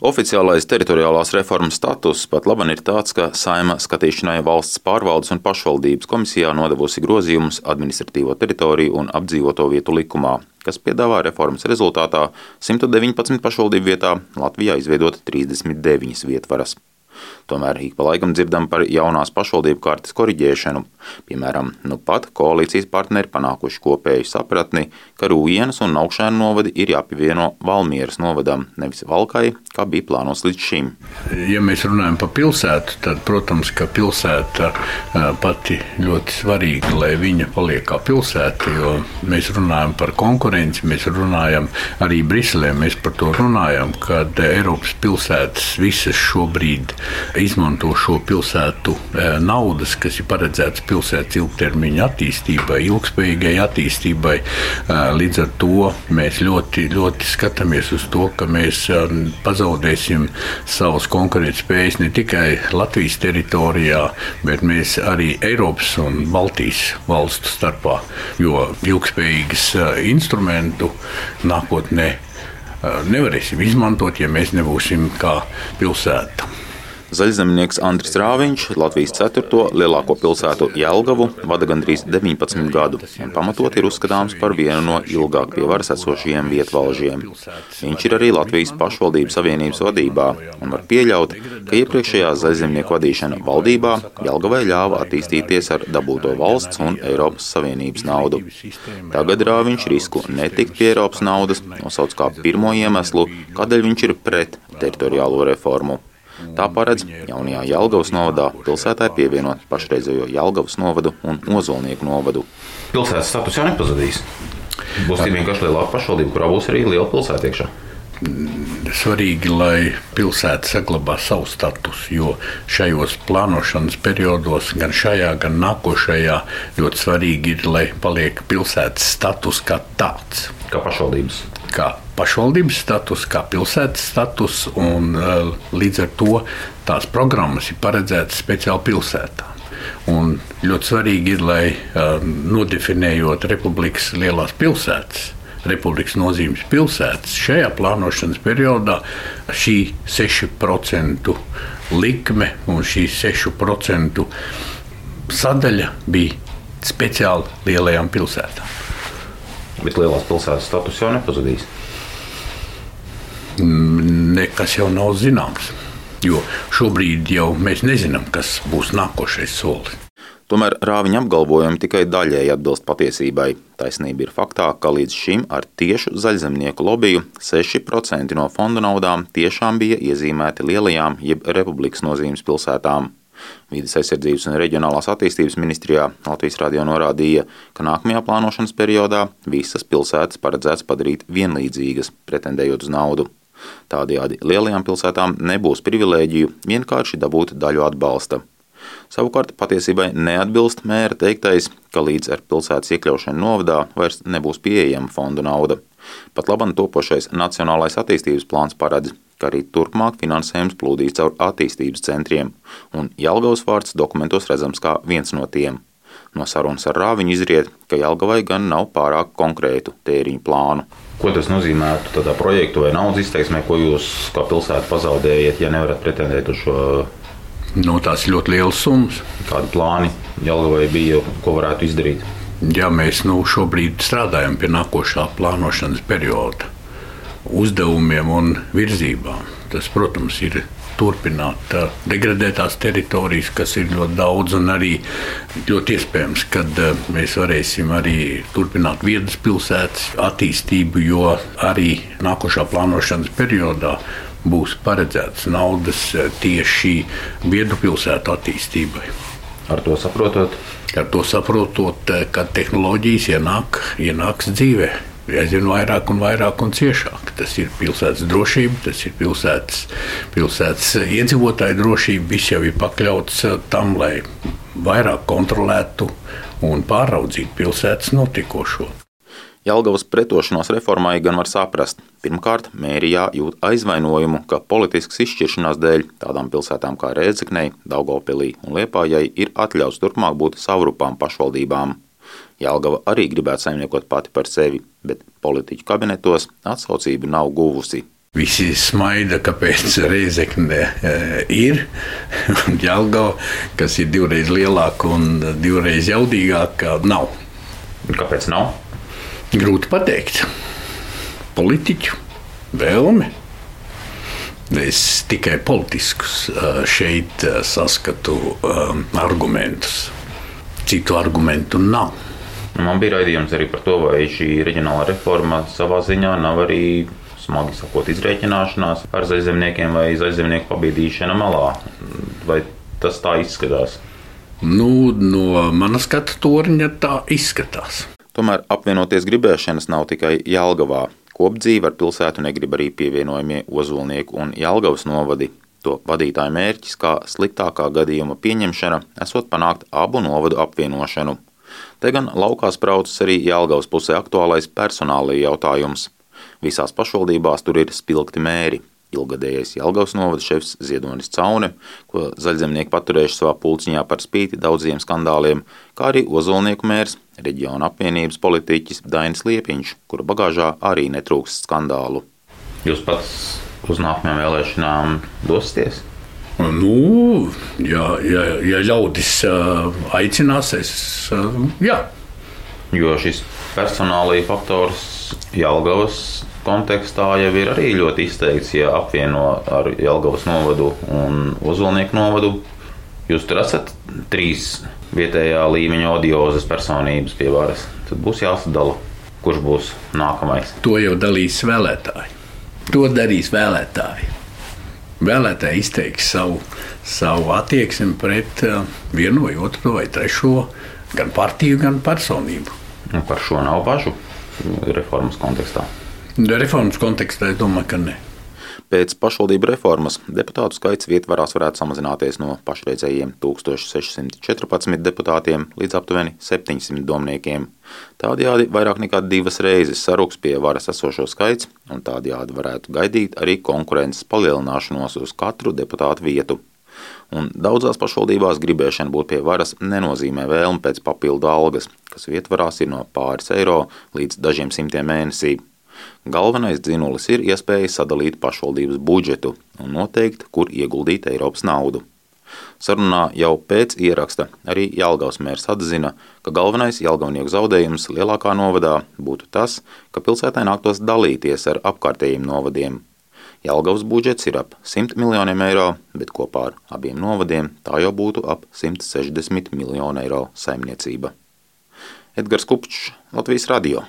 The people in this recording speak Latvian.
Oficiālais teritoriālās reformas status pat labi ir tāds, ka saima skatīšanai valsts pārvaldes un pašvaldības komisijā nodevusi grozījumus administratīvo teritoriju un apdzīvoto vietu likumā, kas piedāvā reformas rezultātā 119 pašvaldību vietā Latvijā izveidot 39 vietvaras. Tomēr ik pa laikam dzirdam par jaunās pašvaldību kārtas koriģēšanu. Piemēram, nu pat koalīcijas partneri panākuši kopēju sapratni, ka Rūjienas un Naukšēna novadi ir jāpievieno Valmieras novadam, nevis Valkai, kā bija plānots līdz šim. Ja mēs runājam par pilsētu, tad, protams, ka pilsēta pati ļoti svarīga, lai viņa paliek kā pilsēta, jo mēs runājam par konkurenci, mēs runājam arī Briselē, mēs par to runājam, kad Eiropas pilsētas visas šobrīd izmanto šo pilsētu e, naudas, kas ir paredzētas pilsētas ilgtermiņa attīstībai, ilgspējīgai attīstībai. E, līdz ar to mēs ļoti, ļoti skatāmies uz to, ka mēs e, pazaudēsim savas konkurētspējas ne tikai Latvijas teritorijā, bet mēs arī Eiropas un Baltijas valstu starpā, jo ilgspējīgas instrumentu nākotnē nevarēsim izmantot, ja mēs nebūsim kā pilsēta. Zaļzemnieks Andris Rāviņš Latvijas 4. lielāko pilsētu Jelgavu vada gandrīz 19 gadu un pamatot ir uzskatāms par vienu no ilgāk pie varas esošajiem vietvalžiem. Viņš ir arī Latvijas pašvaldības savienības vadībā un var pieļaut, ka iepriekšējā zaļzemnieku vadīšana valdībā Jelgavai ļāva attīstīties ar dabūto valsts un Eiropas Savienības naudu. Tagad Rāviņš risku netikt pie Eiropas naudas nosauc kā pirmo iemeslu, kādēļ viņš ir pret teritoriālo reformu. Tā paredz jaunajā Jelgavas novadā pilsētai pievienot pašreizējo Jelgavas novadu un Ozolnieku novadu. Pilsētas status jau nepazudīs. Būs tikai vienkārši lielāka pašvaldība, kurā būs arī liela pilsēta iekšā svarīgi, lai pilsēta saglabā savu statusu, jo šajos plānošanas periodos, gan šajā, gan nākošajā, ļoti svarīgi ir, lai paliek pilsētas status kā tāds. Kā pašvaldības kā pašvaldības status, kā pilsētas status, un uh, līdz ar to tās programmas ir paredzētas speciāli pilsētām. Un ļoti svarīgi ir, lai uh, nodefinējot republikas lielās pilsētas, republikas nozīmes pilsētas, šajā plānošanas periodā šī 6% likme un šī 6% sadaļa bija speciāli lielajām pilsētām. Bet lielās pilsētas status jau nepazudīs. Nekas jau nav zināms. Jo šobrīd jau mēs nezinām, kas būs nākošais solis. Tomēr rāviņa apgalvojumi tikai daļēji atbilst patiesībai. Taisnība ir faktā, ka līdz šim ar tiešu zaļzemnieku lobiju 6% no fonda naudām tiešām bija iezīmēti lielajām jeb republikas nozīmes pilsētām. Vides aizsardzības un reģionālās attīstības ministrijā Latvijas radio norādīja, ka nākamajā plānošanas periodā visas pilsētas paredzēts padarīt vienlīdzīgas, pretendējot uz naudu. Tādējādi lielajām pilsētām nebūs privilēģiju vienkārši dabūt daļu atbalsta. Savukārt patiesībai neatbilst mēra teiktais, ka līdz ar pilsētas iekļaušanu novadā vairs nebūs pieejama fondu nauda. Pat labam topošais Nacionālais attīstības plāns paredz, ka arī turpmāk finansējums plūdīs caur attīstības centriem, un Jelgavas vārds dokumentos redzams kā viens no tiem. No sarunas ar Rāviņu izriet, ka Jelgavai gan nav pārāk konkrētu tēriņu plānu. Ko tas nozīmētu tādā projektu vai naudas izteiksmē, ko jūs kā pilsēta pazaudējat, ja nevarat pretendēt uz šo? Nu, tās ļoti liels summas. Kādi plāni Jelgavai bija, ko varētu izdarīt? Ja mēs nu, šobrīd strādājam pie nākošā plānošanas perioda, uzdevumiem un virzībām. Tas, protams, ir turpināt degradētās teritorijas, kas ir ļoti daudz, un arī ļoti iespējams, ka mēs varēsim arī turpināt viedas pilsētas attīstību, jo arī nākošā plānošanas periodā būs paredzēts naudas tieši viedu pilsētu attīstībai. Ar to saprotot? Ar to saprotot, ka tehnoloģijas ienāk, ienāks dzīvēm aizvien vairāk un vairāk un ciešāk. Tas ir pilsētas drošība, tas ir pilsētas, pilsētas iedzīvotāju drošība. Viss jau ir pakļauts eh, tam, lai vairāk kontrolētu un pāraudzītu pilsētas notikošo. Jelgavas pretošanos reformai gan var saprast. Pirmkārt, mērijā jūt aizvainojumu, ka politiskas izšķiršanās dēļ tādām pilsētām kā Rēzeknei, Daugopilī un Liepājai ir atļauts turpmāk būt savrupām pašvaldībām. Jelgava arī gribētu saimniekot pati par sevi, bet politiķu kabinetos atsaucību nav guvusi. Visi smaida, kāpēc Reizekne ir Jālgava, kas ir divreiz lielāka un divreiz jaudīgāka. Nav. Kāpēc nav? Grūti pateikt. Politiķu vēlme. Es tikai politiskus šeit saskatu argumentus. Citu argumentu nav. Man bija raidījums arī par to, vai šī reģionālā reforma savā ziņā nav arī smagi sakot, izreikināšanās ar zaļzemniekiem vai zaļzemnieku pabīdīšana malā. Vai tas tā izskatās? Nu, no manas skatu torņa tā izskatās. Tomēr apvienoties gribēšanas nav tikai Jālgavā. Kopdzīve ar pilsētu negrib arī pievienojamie Ozolnieku un Jālgavas novadi. To vadītāju mērķis, kā sliktākā gadījuma pieņemšana, esot panākt abu novadu apvienošanu. Te gan laukā spraucas arī Jālgavas pusē aktuālais personāla jautājums. Visās pašvaldībās tur ir spilgti mēri. Ilgadējais Jelgavas novada šefs Ziedonis Caune, ko zaļzemnieki paturējuši savā pulciņā par spīti daudziem skandāliem, kā arī Ozolnieku mērs, reģiona apvienības politiķis Dainis Liepiņš, kura bagāžā arī netrūkst skandālu. Jūs pats uz nākamajām vēlēšanām dosieties? Nu, ja, ja, ja ļaudis aicinās, es jā. Jo šis personālija faktors Jelgavas kontekstā jau ir arī ļoti izteikts, ja apvieno ar Jelgavas novadu un Ozolnieku novadu. Jūs tur esat trīs vietējā līmeņa audiozes personības pie varas. Tad būs jāsadala, kurš būs nākamais. To jau dalīs vēlētāji. To darīs vēlētāji. Vēlētāji izteiks savu, savu attieksmi pret uh, vienu vai otru vai trešo, gan partiju, gan personību. Un par šo nav bažu reformas kontekstā. Reformas kontekstā es domāju, ka ne. Pēc pašvaldību reformas deputātu skaits vietvarās varētu samazināties no pašreizējiem 1614 deputātiem līdz aptuveni 700 domniekiem. Tādējādi vairāk nekā divas reizes saruks pie varas esošo skaits, un tādējādi varētu gaidīt arī konkurences palielināšanos uz katru deputātu vietu. Un daudzās pašvaldībās gribēšana būt pie varas nenozīmē vēlmi pēc papildu algas, kas vietvarās ir no pāris eiro līdz dažiem simtiem mēnesī. Galvenais dzinulis ir iespēja sadalīt pašvaldības budžetu un noteikt, kur ieguldīt Eiropas naudu. Sarunā jau pēc ieraksta arī Jālgavas mērs atzina, ka galvenais Jālgavnieku zaudējums lielākā novadā būtu tas, ka pilsētai nāktos dalīties ar apkārtējiem novadiem. Jelgavas budžets ir ap 100 miljoniem eiro, bet kopā ar abiem novadiem tā jau būtu ap 160 miljonu eiro saimniecība. Edgars Kupčs, Latvijas Radio.